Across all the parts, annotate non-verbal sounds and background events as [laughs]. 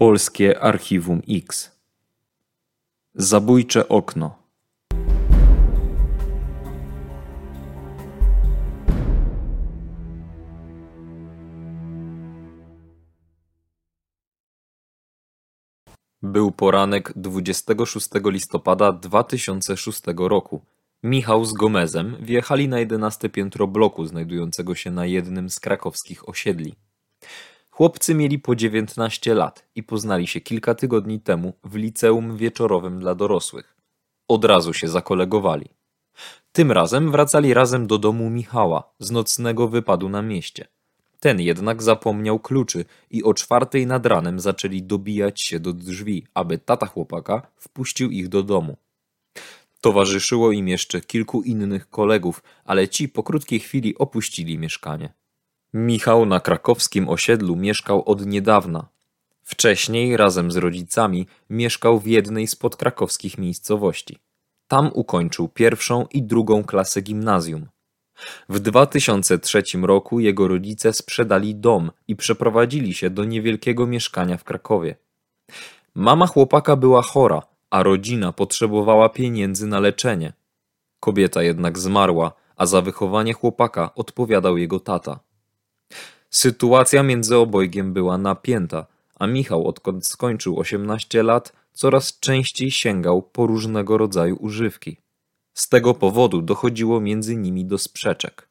Polskie Archiwum X Zabójcze okno Był poranek 26 listopada 2006 roku. Michał z Gomezem wjechali na 11 piętro bloku znajdującego się na jednym z krakowskich osiedli. Chłopcy mieli po 19 lat i poznali się kilka tygodni temu w liceum wieczorowym dla dorosłych. Od razu się zakolegowali. Tym razem wracali razem do domu Michała z nocnego wypadu na mieście. Ten jednak zapomniał kluczy i o czwartej nad ranem zaczęli dobijać się do drzwi, aby tata chłopaka wpuścił ich do domu. Towarzyszyło im jeszcze kilku innych kolegów, ale ci po krótkiej chwili opuścili mieszkanie. Michał na krakowskim osiedlu mieszkał od niedawna. Wcześniej, razem z rodzicami, mieszkał w jednej z podkrakowskich miejscowości. Tam ukończył pierwszą i drugą klasę gimnazjum. W 2003 roku jego rodzice sprzedali dom i przeprowadzili się do niewielkiego mieszkania w Krakowie. Mama chłopaka była chora, a rodzina potrzebowała pieniędzy na leczenie. Kobieta jednak zmarła, a za wychowanie chłopaka odpowiadał jego tata. Sytuacja między obojgiem była napięta, a Michał, odkąd skończył 18 lat, coraz częściej sięgał po różnego rodzaju używki. Z tego powodu dochodziło między nimi do sprzeczek.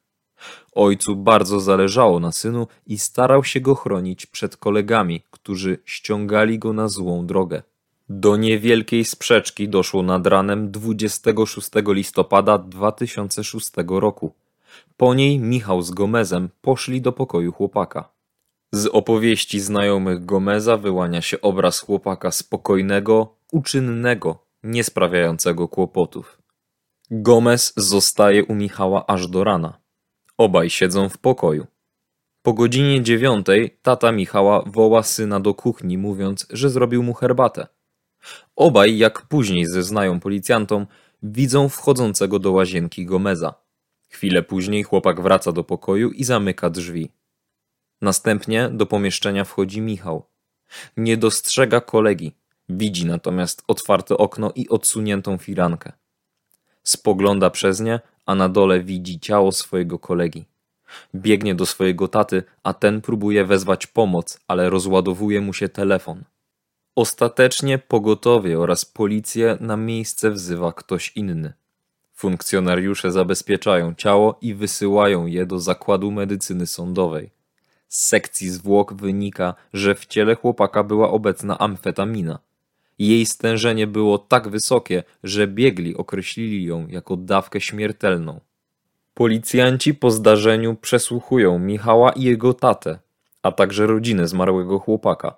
Ojcu bardzo zależało na synu i starał się go chronić przed kolegami, którzy ściągali go na złą drogę. Do niewielkiej sprzeczki doszło nad ranem 26 listopada 2006 roku. Po niej Michał z Gomezem poszli do pokoju chłopaka. Z opowieści znajomych Gomeza wyłania się obraz chłopaka spokojnego, uczynnego, nie sprawiającego kłopotów. Gomez zostaje u Michała aż do rana. Obaj siedzą w pokoju. Po godzinie dziewiątej tata Michała woła syna do kuchni, mówiąc, że zrobił mu herbatę. Obaj, jak później zeznają policjantom, widzą wchodzącego do łazienki Gomeza. Chwilę później chłopak wraca do pokoju i zamyka drzwi. Następnie do pomieszczenia wchodzi Michał. Nie dostrzega kolegi, widzi natomiast otwarte okno i odsuniętą firankę. Spogląda przez nie, a na dole widzi ciało swojego kolegi. Biegnie do swojego taty, a ten próbuje wezwać pomoc, ale rozładowuje mu się telefon. Ostatecznie pogotowie oraz policję na miejsce wzywa ktoś inny. Funkcjonariusze zabezpieczają ciało i wysyłają je do zakładu medycyny sądowej. Z sekcji zwłok wynika, że w ciele chłopaka była obecna amfetamina. Jej stężenie było tak wysokie, że biegli określili ją jako dawkę śmiertelną. Policjanci po zdarzeniu przesłuchują Michała i jego tatę, a także rodzinę zmarłego chłopaka.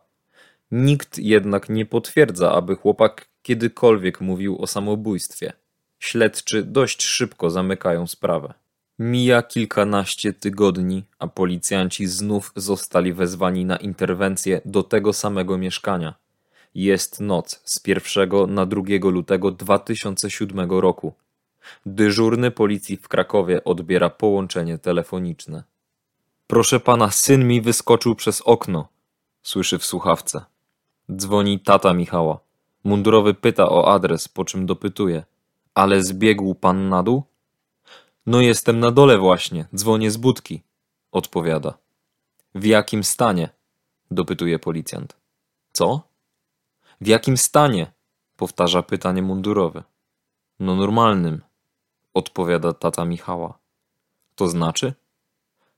Nikt jednak nie potwierdza, aby chłopak kiedykolwiek mówił o samobójstwie. Śledczy dość szybko zamykają sprawę. Mija kilkanaście tygodni, a policjanci znów zostali wezwani na interwencję do tego samego mieszkania. Jest noc z 1 na 2 lutego 2007 roku. Dyżurny policji w Krakowie odbiera połączenie telefoniczne. Proszę pana, syn mi wyskoczył przez okno, słyszy w słuchawce. Dzwoni tata Michała. Mundurowy pyta o adres, po czym dopytuje. Ale zbiegł pan na dół? No jestem na dole właśnie, dzwonię z budki, odpowiada. W jakim stanie? dopytuje policjant. Co? W jakim stanie? powtarza pytanie mundurowe. No normalnym, odpowiada tata Michała. To znaczy?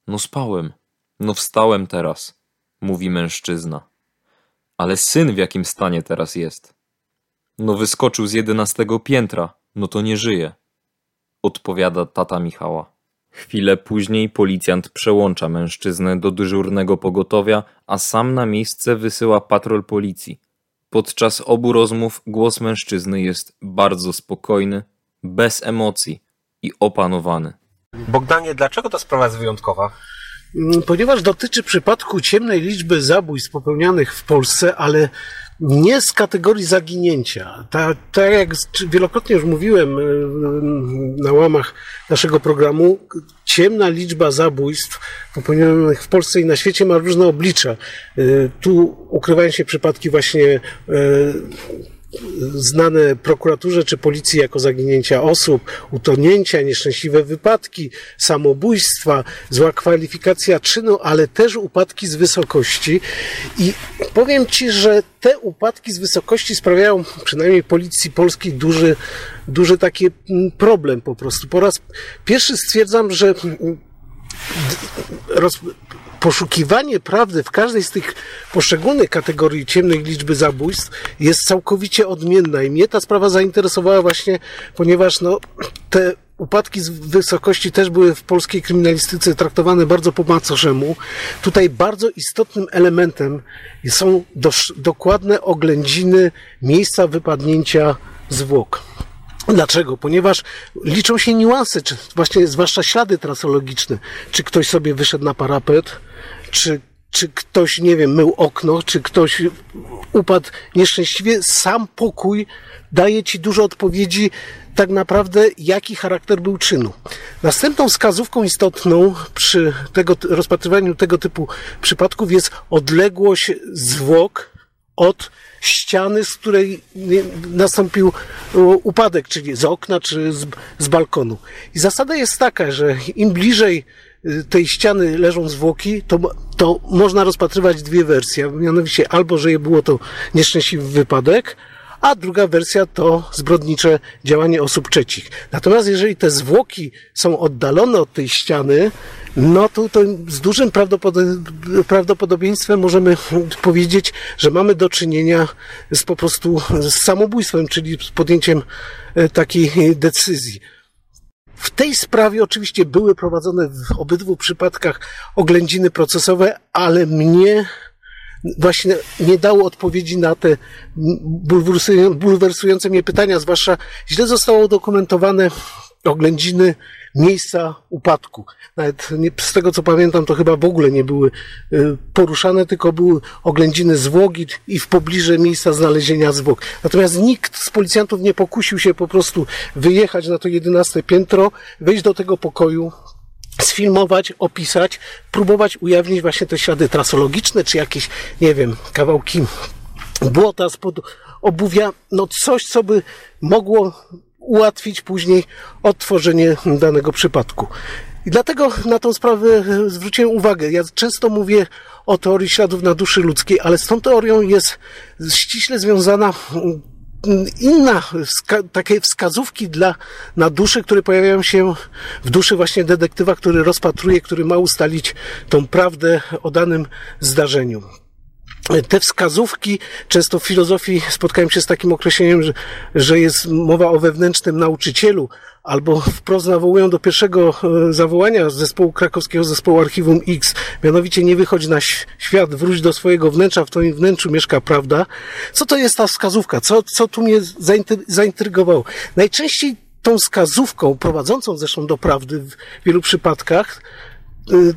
No spałem. No wstałem teraz, mówi mężczyzna. Ale syn w jakim stanie teraz jest? No wyskoczył z jedenastego piętra, no to nie żyje, odpowiada tata Michała. Chwilę później policjant przełącza mężczyznę do dyżurnego pogotowia, a sam na miejsce wysyła patrol policji. Podczas obu rozmów głos mężczyzny jest bardzo spokojny, bez emocji i opanowany. Bogdanie, dlaczego ta sprawa jest wyjątkowa? Mm, ponieważ dotyczy przypadku ciemnej liczby zabójstw popełnianych w Polsce, ale nie z kategorii zaginięcia. Tak ta, jak wielokrotnie już mówiłem y, na łamach naszego programu, ciemna liczba zabójstw popełnionych w Polsce i na świecie ma różne oblicza. Y, tu ukrywają się przypadki właśnie y, znane prokuraturze czy policji jako zaginięcia osób, utonięcia, nieszczęśliwe wypadki, samobójstwa, zła kwalifikacja czynu, ale też upadki z wysokości. I powiem Ci, że te upadki z wysokości sprawiają przynajmniej policji polskiej duży, duży taki problem po prostu. Po raz pierwszy stwierdzam, że roz, poszukiwanie prawdy w każdej z tych poszczególnych kategorii ciemnej liczby zabójstw jest całkowicie odmienna i mnie ta sprawa zainteresowała właśnie, ponieważ no, te upadki z wysokości też były w polskiej kryminalistyce traktowane bardzo po macoszemu. Tutaj bardzo istotnym elementem są dokładne oględziny miejsca wypadnięcia zwłok. Dlaczego? Ponieważ liczą się niuanse, czy właśnie zwłaszcza ślady trasologiczne. Czy ktoś sobie wyszedł na parapet, czy, czy ktoś, nie wiem, mył okno, czy ktoś upadł nieszczęśliwie. Sam pokój daje ci dużo odpowiedzi, tak naprawdę, jaki charakter był czynu. Następną wskazówką istotną przy tego, rozpatrywaniu tego typu przypadków jest odległość zwłok od ściany, z której nastąpił upadek, czyli z okna czy z, z balkonu. I zasada jest taka, że im bliżej tej ściany leżą zwłoki, to, to można rozpatrywać dwie wersje. Mianowicie albo, że było to nieszczęśliwy wypadek, a druga wersja to zbrodnicze działanie osób trzecich. Natomiast jeżeli te zwłoki są oddalone od tej ściany, no to, to z dużym prawdopodobieństwem możemy [laughs] powiedzieć, że mamy do czynienia z po prostu z samobójstwem, czyli z podjęciem e, takiej decyzji. W tej sprawie oczywiście były prowadzone w obydwu przypadkach oględziny procesowe, ale mnie właśnie nie dało odpowiedzi na te bulwersujące mnie pytania, zwłaszcza źle zostało dokumentowane oględziny miejsca upadku. Nawet nie, z tego co pamiętam, to chyba w ogóle nie były y, poruszane, tylko były oględziny zwłoki i w pobliże miejsca znalezienia zwłok. Natomiast nikt z policjantów nie pokusił się po prostu wyjechać na to jedenaste piętro, wejść do tego pokoju, sfilmować, opisać, próbować ujawnić właśnie te ślady trasologiczne, czy jakieś, nie wiem, kawałki błota spod obuwia, no coś, co by mogło ułatwić później odtworzenie danego przypadku. I dlatego na tą sprawę zwróciłem uwagę. Ja często mówię o teorii śladów na duszy ludzkiej, ale z tą teorią jest ściśle związana inna, wska takie wskazówki dla, na duszy, które pojawiają się w duszy właśnie detektywa, który rozpatruje, który ma ustalić tą prawdę o danym zdarzeniu. Te wskazówki, często w filozofii spotkałem się z takim określeniem, że, że jest mowa o wewnętrznym nauczycielu, albo wprost nawołują do pierwszego e, zawołania zespołu krakowskiego zespołu Archiwum X, mianowicie nie wychodź na świat, wróć do swojego wnętrza, w twoim wnętrzu mieszka prawda. Co to jest ta wskazówka? Co, co tu mnie zaintrygowało? Najczęściej tą wskazówką, prowadzącą zresztą do prawdy w wielu przypadkach,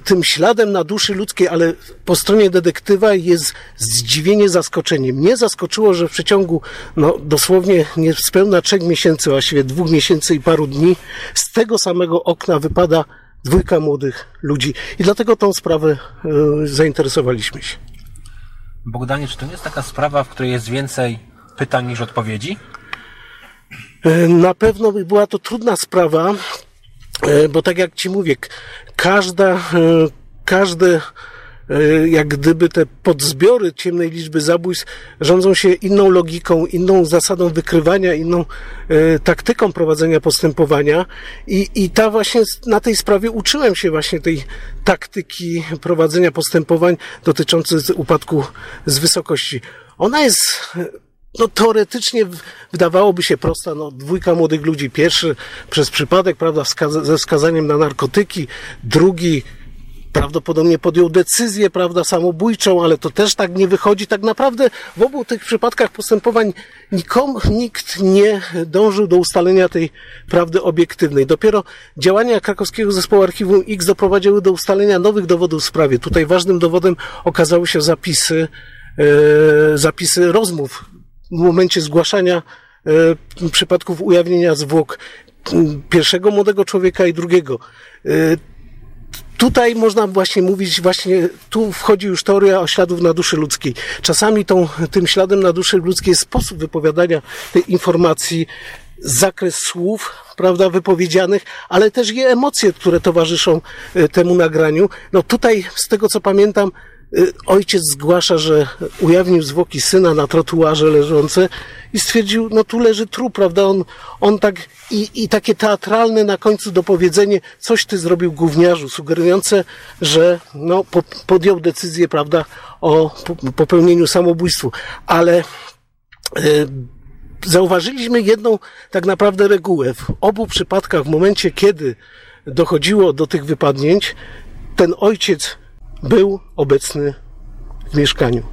tym śladem na duszy ludzkiej, ale po stronie detektywa jest zdziwienie, zaskoczenie. Mnie zaskoczyło, że w przeciągu no, dosłownie niespełna trzech miesięcy, właściwie dwóch miesięcy i paru dni, z tego samego okna wypada dwójka młodych ludzi. I dlatego tą sprawę y, zainteresowaliśmy się. Bogdanie, czy to nie jest taka sprawa, w której jest więcej pytań niż odpowiedzi? Y, na pewno była to trudna sprawa, bo tak jak ci mówię, każda, e, każde e, jak gdyby te podzbiory ciemnej liczby zabójstw rządzą się inną logiką, inną zasadą wykrywania, inną taktyką prowadzenia postępowania i, i ta właśnie na tej sprawie uczyłem się właśnie tej taktyki prowadzenia postępowań dotyczących upadku z wysokości. Ona jest no teoretycznie wydawałoby się prosta, no dwójka młodych ludzi, pierwszy przez przypadek, prawda, ze wskazaniem na narkotyki, drugi prawdopodobnie podjął decyzję, prawda, samobójczą, ale to też tak nie wychodzi. Tak naprawdę w obu tych przypadkach postępowań nikomu, nikt nie dążył do ustalenia tej prawdy obiektywnej. Dopiero działania krakowskiego zespołu Archiwum X doprowadziły do ustalenia nowych dowodów w sprawie. Tutaj ważnym dowodem okazały się zapisy, e, zapisy rozmów w momencie zgłaszania e, przypadków ujawnienia zwłok pierwszego młodego człowieka i drugiego. E, Tutaj można właśnie mówić, właśnie tu wchodzi już teoria o śladów na duszy ludzkiej. Czasami tą, tym śladem na duszy ludzkiej jest sposób wypowiadania tej informacji, zakres słów, prawda, wypowiedzianych, ale też i emocje, które towarzyszą e, temu nagraniu. No tutaj, z tego co pamiętam, ojciec zgłasza, że ujawnił zwłoki syna na trotuarze leżące i stwierdził, no tu leży trup, prawda? On, on tak i, i takie teatralne na końcu dopowiedzenie, coś ty zrobił gówniarzu, sugerujące, że no, po, podjął decyzję, prawda, o po- popełnieniu samobójstwa. Ale y, zauważyliśmy jedną tak naprawdę regułę. W obu przypadkach, w momencie, kiedy dochodziło do tych wypadnięć, ten ojciec był obecny w mieszkaniu.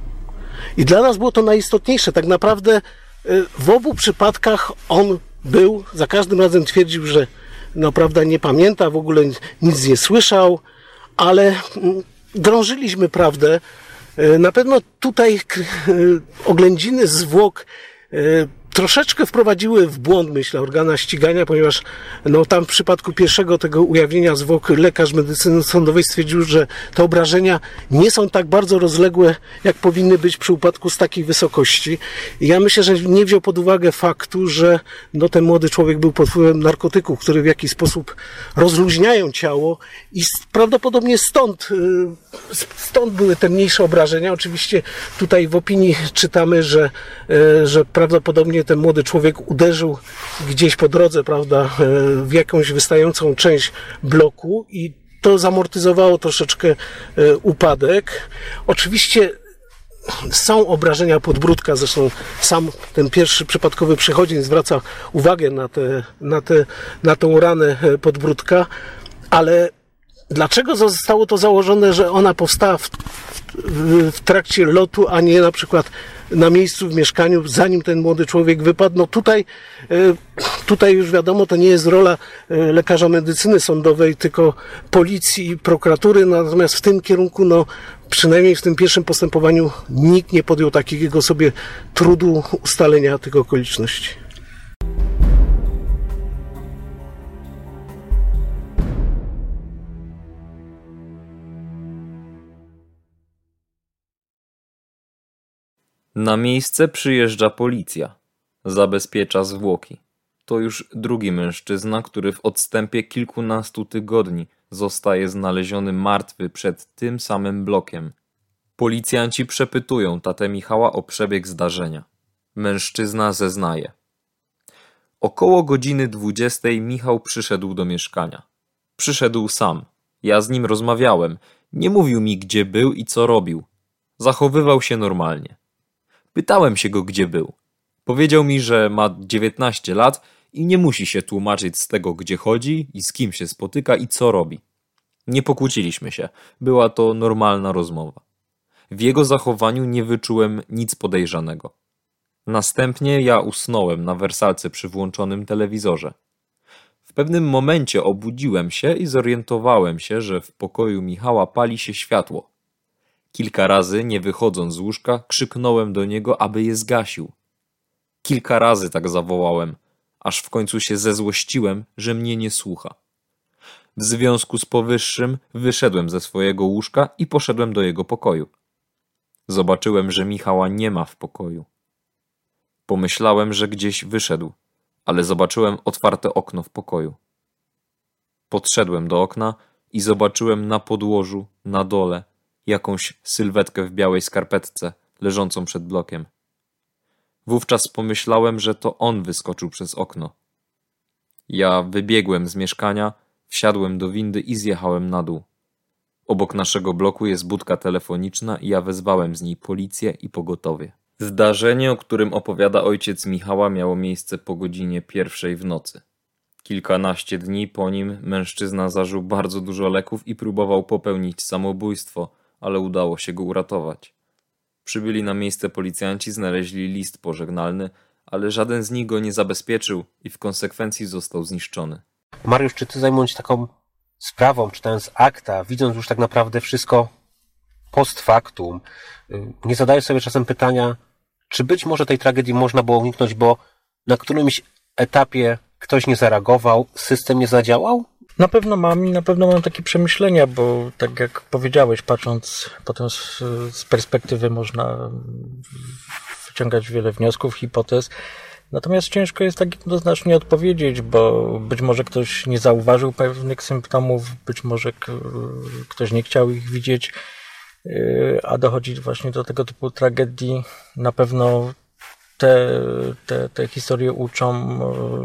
I dla nas było to najistotniejsze. Tak naprawdę y, w obu przypadkach on był, za każdym razem twierdził, że no prawda nie pamięta, w ogóle nic nie słyszał, ale mm, drążyliśmy prawdę. Y, Na pewno tutaj y, oględziny zwłok troszeczkę wprowadziły w błąd, myślę, organa ścigania, ponieważ no, tam w przypadku pierwszego tego ujawnienia zwłok lekarz medycyny sądowej stwierdził, że te obrażenia nie są tak bardzo rozległe, jak powinny być przy upadku z takiej wysokości. Ja myślę, że nie wziął pod uwagę faktu, że no, ten młody człowiek był pod wpływem narkotyków, które w jakiś sposób rozluźniają ciało i prawdopodobnie stąd, y, stąd były te mniejsze obrażenia. Oczywiście tutaj w opinii czytamy, że, y, że prawdopodobnie ten młody człowiek uderzył gdzieś po drodze, prawda, y, w jakąś wystającą część bloku i to zamortyzowało troszeczkę y, upadek. Oczywiście są obrażenia podbródka, zresztą sam ten pierwszy przypadkowy przychodzień zwraca uwagę na, te, na, te, na tą ranę e, podbródka, ale dlaczego zostało to założone, że ona powstała w, w, w trakcie lotu, a nie na przykład na miejscu w mieszkaniu, zanim ten młody człowiek wypadł? No tutaj, e, tutaj już wiadomo, to nie jest rola e, lekarza medycyny sądowej, tylko policji i prokuratury, natomiast w tym kierunku, no przynajmniej w tym pierwszym postępowaniu nikt nie podjął takiego sobie trudu ustalenia tych okoliczności. Na miejsce przyjeżdża policja. Zabezpiecza zwłoki. To już drugi mężczyzna, który w odstępie kilkunastu tygodni zostaje znaleziony martwy przed tym samym blokiem. Policjanci przepytują tatę Michała o przebieg zdarzenia. Mężczyzna zeznaje. Około godziny dwudziestej Michał przyszedł do mieszkania. Przyszedł sam. Ja z nim rozmawiałem. Nie mówił mi, gdzie był i co robił. Zachowywał się normalnie. Pytałem się go, gdzie był. Powiedział mi, że ma 19 lat i nie musi się tłumaczyć z tego, gdzie chodzi i z kim się spotyka i co robi. Nie pokłóciliśmy się. Była to normalna rozmowa. W jego zachowaniu nie wyczułem nic podejrzanego. Następnie ja usnąłem na wersalce przy włączonym telewizorze. W pewnym momencie obudziłem się i zorientowałem się, że w pokoju Michała pali się światło. Kilka razy, nie wychodząc z łóżka, krzyknąłem do niego, aby je zgasił. Kilka razy tak zawołałem, aż w końcu się zezłościłem, że mnie nie słucha. W związku z powyższym wyszedłem ze swojego łóżka i poszedłem do jego pokoju. Zobaczyłem, że Michała nie ma w pokoju. Pomyślałem, że gdzieś wyszedł, ale zobaczyłem otwarte okno w pokoju. Podszedłem do okna i zobaczyłem na podłożu, na dole, jakąś sylwetkę w białej skarpetce, leżącą przed blokiem. Wówczas pomyślałem, że to on wyskoczył przez okno. Ja wybiegłem z mieszkania, wsiadłem do windy i zjechałem na dół. Obok naszego bloku jest budka telefoniczna i ja wezwałem z niej policję i pogotowie. Zdarzenie, o którym opowiada ojciec Michała, miało miejsce po godzinie pierwszej w nocy. Kilkanaście dni po nim mężczyzna zażył bardzo dużo leków i próbował popełnić samobójstwo, ale udało się go uratować. Przybyli na miejsce policjanci znaleźli list pożegnalny, ale żaden z nich go nie zabezpieczył i w konsekwencji został zniszczony. Mariusz, czy ty zajmując się taką sprawą, czytając akta, widząc już tak naprawdę wszystko post factum, y, nie zadajesz sobie czasem pytania, czy być może tej tragedii można było uniknąć, bo na którymś etapie ktoś nie zareagował, system nie zadziałał? Na pewno mam i na pewno mam takie przemyślenia, bo tak jak powiedziałeś, patrząc potem z, z perspektywy można wyciągać wiele wniosków, hipotez. Natomiast ciężko jest tak jednoznacznie odpowiedzieć, bo być może ktoś nie zauważył pewnych symptomów, być może ktoś nie chciał ich widzieć, yy, a dochodzi właśnie do tego typu tragedii. Na pewno te, te, te historie uczą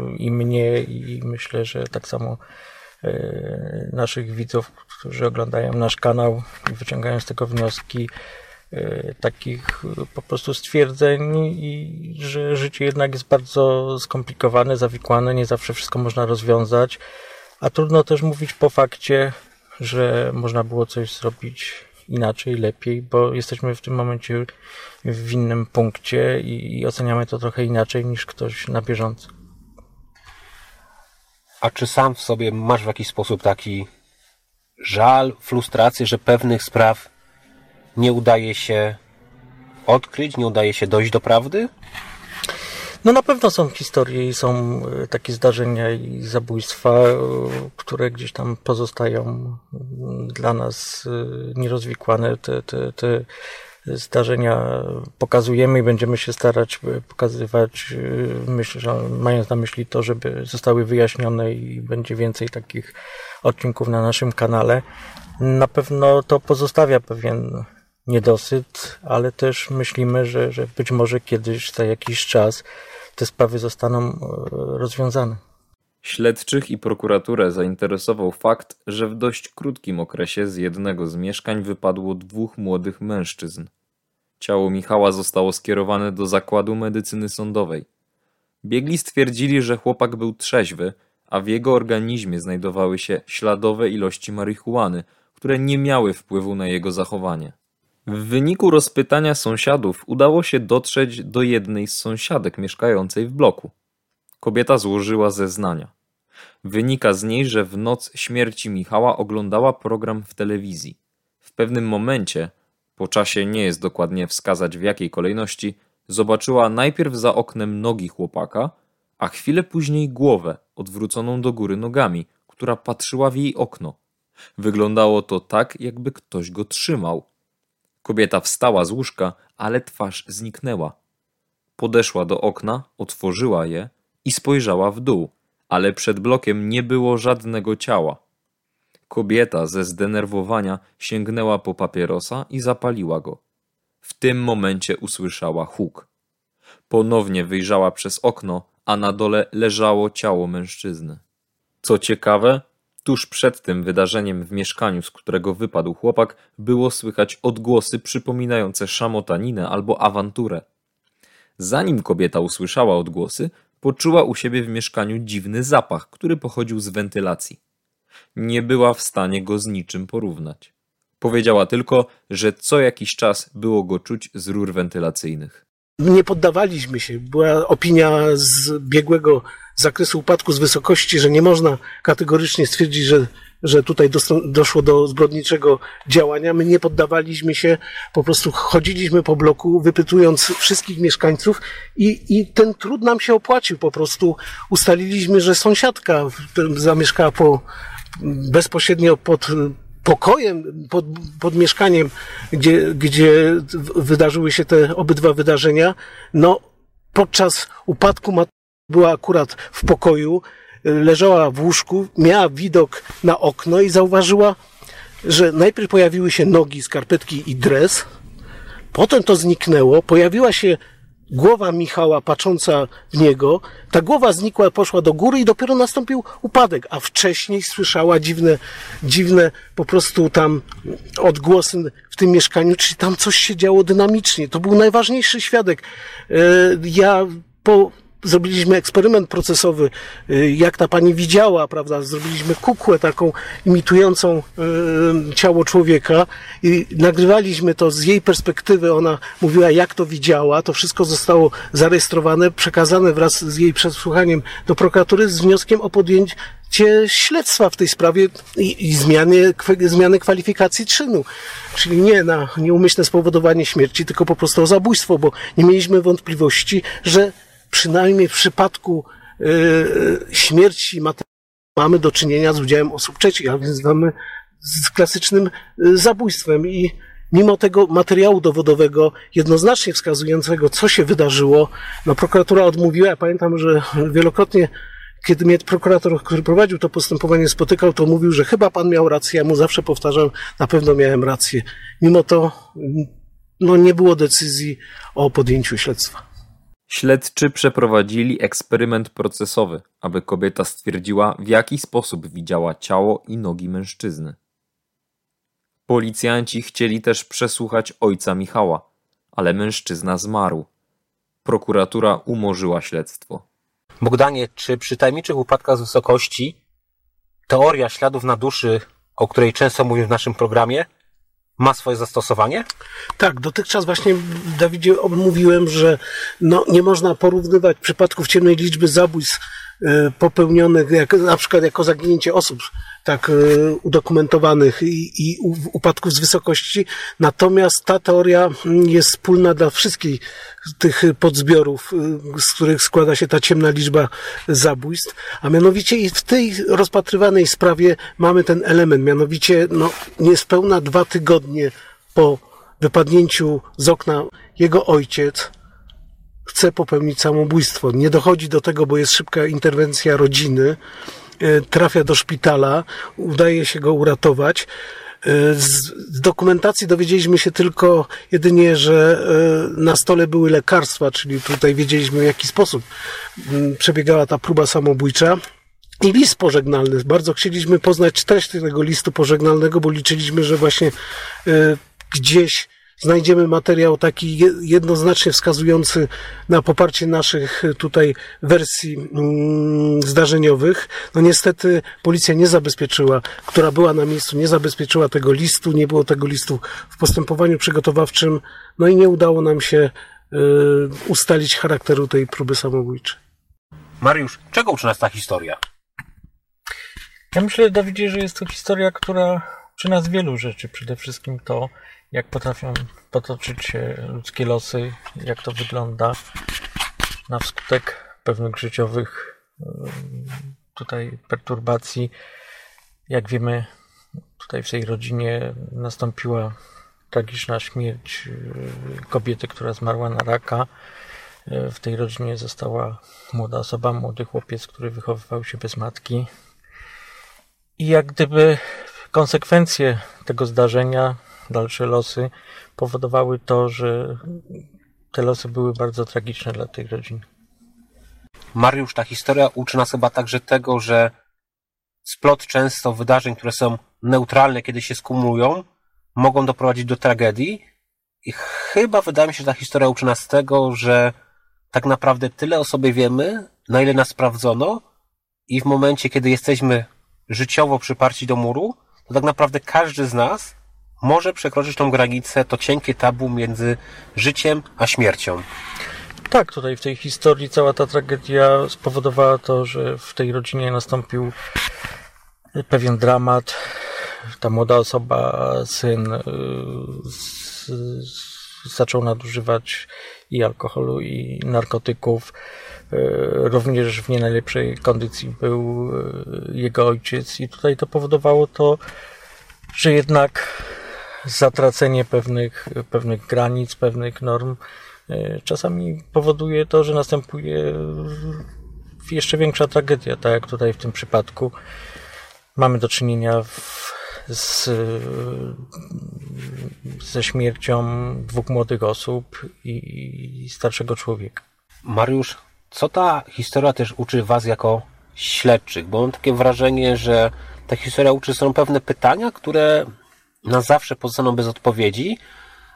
yy, i mnie, i myślę, że tak samo naszych widzów, którzy oglądają nasz kanał i wyciągają z tego wnioski, E, takich e, po prostu stwierdzeń i że życie jednak jest bardzo skomplikowane, zawikłane, nie zawsze wszystko można rozwiązać, a trudno też mówić po fakcie, że można było coś zrobić inaczej, lepiej, bo jesteśmy w tym momencie w innym punkcie i, i oceniamy to trochę inaczej niż ktoś na bieżąco. A czy sam w sobie masz w jakiś sposób taki żal, frustrację, że pewnych spraw nie udaje się odkryć, nie udaje się dojść do prawdy? No na pewno są historie i są e, takie zdarzenia i zabójstwa, e, które gdzieś tam pozostają mm, dla nas e, nierozwikłane. Te, te, te zdarzenia pokazujemy i będziemy się starać pokazywać, myślę, że mając na myśli to, żeby zostały wyjaśnione i będzie więcej takich odcinków na naszym kanale. Na pewno to pozostawia pewien niedosyt, ale też myślimy, że, że być może kiedyś, za jakiś czas, te sprawy zostaną e, rozwiązane. Śledczych i prokuraturę zainteresował fakt, że w dość krótkim okresie z jednego z mieszkań wypadło dwóch młodych mężczyzn. Ciało Michała zostało skierowane do zakładu medycyny sądowej. Biegli stwierdzili, że chłopak był trzeźwy, a w jego organizmie znajdowały się śladowe ilości marihuany, które nie miały wpływu na jego zachowanie. W wyniku rozpytania sąsiadów udało się dotrzeć do jednej z sąsiadek mieszkającej w bloku. Kobieta złożyła zeznania. Wynika z niej, że w noc śmierci Michała oglądała program w telewizji. W pewnym momencie, po czasie nie jest dokładnie wskazać w jakiej kolejności, zobaczyła najpierw za oknem nogi chłopaka, a chwilę później głowę odwróconą do góry nogami, która patrzyła w jej okno. Wyglądało to tak, jakby ktoś go trzymał. Kobieta wstała z łóżka, ale twarz zniknęła. Podeszła do okna, otworzyła je i spojrzała w dół, ale przed blokiem nie było żadnego ciała. Kobieta ze zdenerwowania sięgnęła po papierosa i zapaliła go. W tym momencie usłyszała huk. Ponownie wyjrzała przez okno, a na dole leżało ciało mężczyzny. Co ciekawe, Tuż przed tym wydarzeniem w mieszkaniu, z którego wypadł chłopak, było słychać odgłosy przypominające szamotaninę albo awanturę. Zanim kobieta usłyszała odgłosy, poczuła u siebie w mieszkaniu dziwny zapach, który pochodził z wentylacji. Nie była w stanie go z niczym porównać. Powiedziała tylko, że co jakiś czas było go czuć z rur wentylacyjnych. Nie poddawaliśmy się. Była opinia z biegłego zakresu upadku z wysokości, że nie można kategorycznie stwierdzić, że, że tutaj doszło do zbrodniczego działania. My nie poddawaliśmy się, po prostu chodziliśmy po bloku, wypytując wszystkich mieszkańców i, i ten trud nam się opłacił. Po prostu ustaliliśmy, że sąsiadka zamieszkała po, bezpośrednio pod pokojem, pod, pod mieszkaniem, gdzie, gdzie wydarzyły się te obydwa wydarzenia, no podczas upadku była akurat w pokoju, leżała w łóżku, miała widok na okno i zauważyła, że najpierw pojawiły się nogi, skarpetki i dres, potem to zniknęło, pojawiła się głowa Michała patrząca w niego, ta głowa znikła, poszła do góry i dopiero nastąpił upadek, a wcześniej słyszała dziwne, dziwne po prostu tam odgłosy w tym mieszkaniu, czyli tam coś się działo dynamicznie. To był najważniejszy świadek. E, ja po zrobiliśmy eksperyment procesowy, y, jak ta pani widziała, prawda? Zrobiliśmy kukłę taką imitującą y, ciało człowieka i nagrywaliśmy to z jej perspektywy. Ona mówiła, jak to widziała. To wszystko zostało zarejestrowane, przekazane wraz z jej przesłuchaniem do prokuratury z wnioskiem o podjęcie śledztwa w tej sprawie i, i zmiany, zmiany kwalifikacji czynu. Czyli nie na nieumyślne spowodowanie śmierci, tylko po prostu o zabójstwo, bo nie mieliśmy wątpliwości, że przynajmniej w przypadku yy, śmierci mamy do czynienia z udziałem osób trzecich, a więc mamy z klasycznym y, zabójstwem i mimo tego materiału dowodowego jednoznacznie wskazującego, co się wydarzyło, no prokuratura odmówiła. Ja pamiętam, że wielokrotnie, kiedy mnie prokurator, który prowadził to postępowanie, spotykał, to mówił, że chyba pan miał rację. Ja mu zawsze powtarzam, na pewno miałem rację. Mimo to, no nie było decyzji o podjęciu śledztwa. Śledczy przeprowadzili eksperyment procesowy, aby kobieta stwierdziła, w jaki sposób widziała ciało i nogi mężczyzny. Policjanci chcieli też przesłuchać ojca Michała, ale mężczyzna zmarł. Prokuratura umorzyła śledztwo. Bogdanie, czy przy tajemniczych upadkach z wysokości teoria śladów na duszy, o której często mówię w naszym programie, ma swoje zastosowanie? Tak, dotychczas właśnie Dawidzie mówiłem, że no, nie można porównywać przypadków ciemnej liczby zabójstw popełnionych, jak, na przykład jako zaginięcie osób tak e, udokumentowanych i, i upadków z wysokości. Natomiast ta teoria mm, jest wspólna dla wszystkich tych podzbiorów, e, z których składa się ta ciemna liczba zabójstw. A mianowicie i w tej rozpatrywanej sprawie mamy ten element, mianowicie no, niespełna dwa tygodnie po wypadnięciu z okna jego ojciec chce popełnić samobójstwo. Nie dochodzi do tego, bo jest szybka interwencja rodziny. E, Trafia do szpitala, udaje się go uratować. E, Z dokumentacji dowiedzieliśmy się tylko jedynie, że e, na stole były lekarstwa, czyli tutaj wiedzieliśmy w jaki sposób mm, przebiegała ta próba samobójcza. I list pożegnalny. Bardzo chcieliśmy poznać treść tego listu pożegnalnego, bo liczyliśmy, że właśnie gdzieś znajdziemy materiał taki je- jednoznacznie wskazujący na poparcie naszych tutaj wersji mm, zdarzeniowych. No niestety policja nie zabezpieczyła, która była na miejscu, nie zabezpieczyła tego listu, nie było tego listu w postępowaniu przygotowawczym, no i nie udało nam się e, ustalić charakteru tej próby samobójczej. Mariusz, czego uczy nas ta historia? Ja myślę, Dawidzie, że jest to historia, która uczy nas wielu rzeczy. Przede wszystkim to, jak potrafią potoczyć się ludzkie losy, jak to wygląda na wskutek pewnych życiowych tutaj perturbacji. Jak wiemy, tutaj w tej rodzinie nastąpiła tragiczna śmierć e, kobiety, która zmarła na raka. E, W tej rodzinie została młoda osoba, młody chłopiec, który wychowywał się bez matki. I jak gdyby konsekwencje tego zdarzenia, dalsze losy, powodowały to, że te losy były bardzo tragiczne dla tej rodziny. Mariusz, ta historia uczy nas chyba także tego, że splot często wydarzeń, które są neutralne, kiedy się skumulują, mogą doprowadzić do tragedii. I chyba wydaje mi się, że ta historia uczy nas tego, że tak naprawdę tyle o sobie wiemy, na ile nas sprawdzono, i w momencie, kiedy jesteśmy życiowo przyparci do muru, to tak naprawdę każdy z nas może przekroczyć tą granicę, to cienkie tabu między życiem a śmiercią. Tak, tutaj w tej historii cała ta tragedia spowodowała to, że w tej rodzinie nastąpił pewien dramat. Ta młoda osoba, syn, y, zaczął nadużywać i alkoholu, i narkotyków. Y, Również w nie najlepszej kondycji był y, jego ojciec, i tutaj to powodowało to, że jednak zatracenie pewnych, pewnych granic, pewnych norm e, czasami powoduje to, że następuje jeszcze większa tragedia, tak jak tutaj w tym przypadku. Mamy do czynienia w, z, ze śmiercią dwóch młodych osób i, i starszego człowieka. Mariusz, co ta historia też uczy Was jako śledczych? Bo mam takie wrażenie, że ta historia uczy są pewne pytania, które na zawsze pozostaną bez odpowiedzi,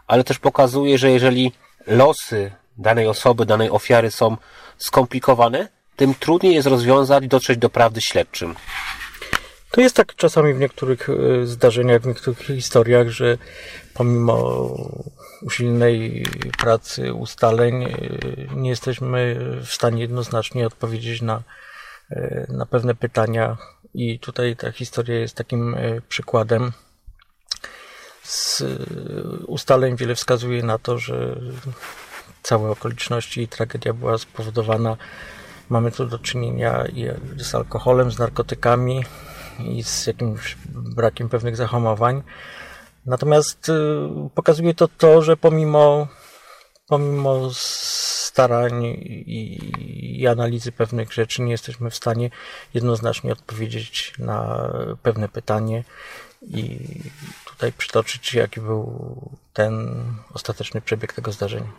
ale też pokazuje, że jeżeli losy danej osoby, danej ofiary są skomplikowane, tym trudniej jest rozwiązać, dotrzeć do prawdy śledczym. To jest tak czasami w niektórych e, zdarzeniach, w niektórych historiach, że pomimo usilnej pracy, ustaleń, e, nie jesteśmy w stanie jednoznacznie odpowiedzieć na, e, na pewne pytania. I tutaj ta historia jest takim przykładem. Z ustaleń wiele wskazuje na to, że całe okoliczności i tragedia była spowodowana. Mamy tu do czynienia z alkoholem, z narkotykami, i z jakimś brakiem pewnych zahamowań. Natomiast y, pokazuje to to, że pomimo, pomimo starań i, i analizy pewnych rzeczy nie jesteśmy w stanie jednoznacznie odpowiedzieć na pewne pytanie i tutaj przytoczyć, jaki był ten ostateczny przebieg tego zdarzenia.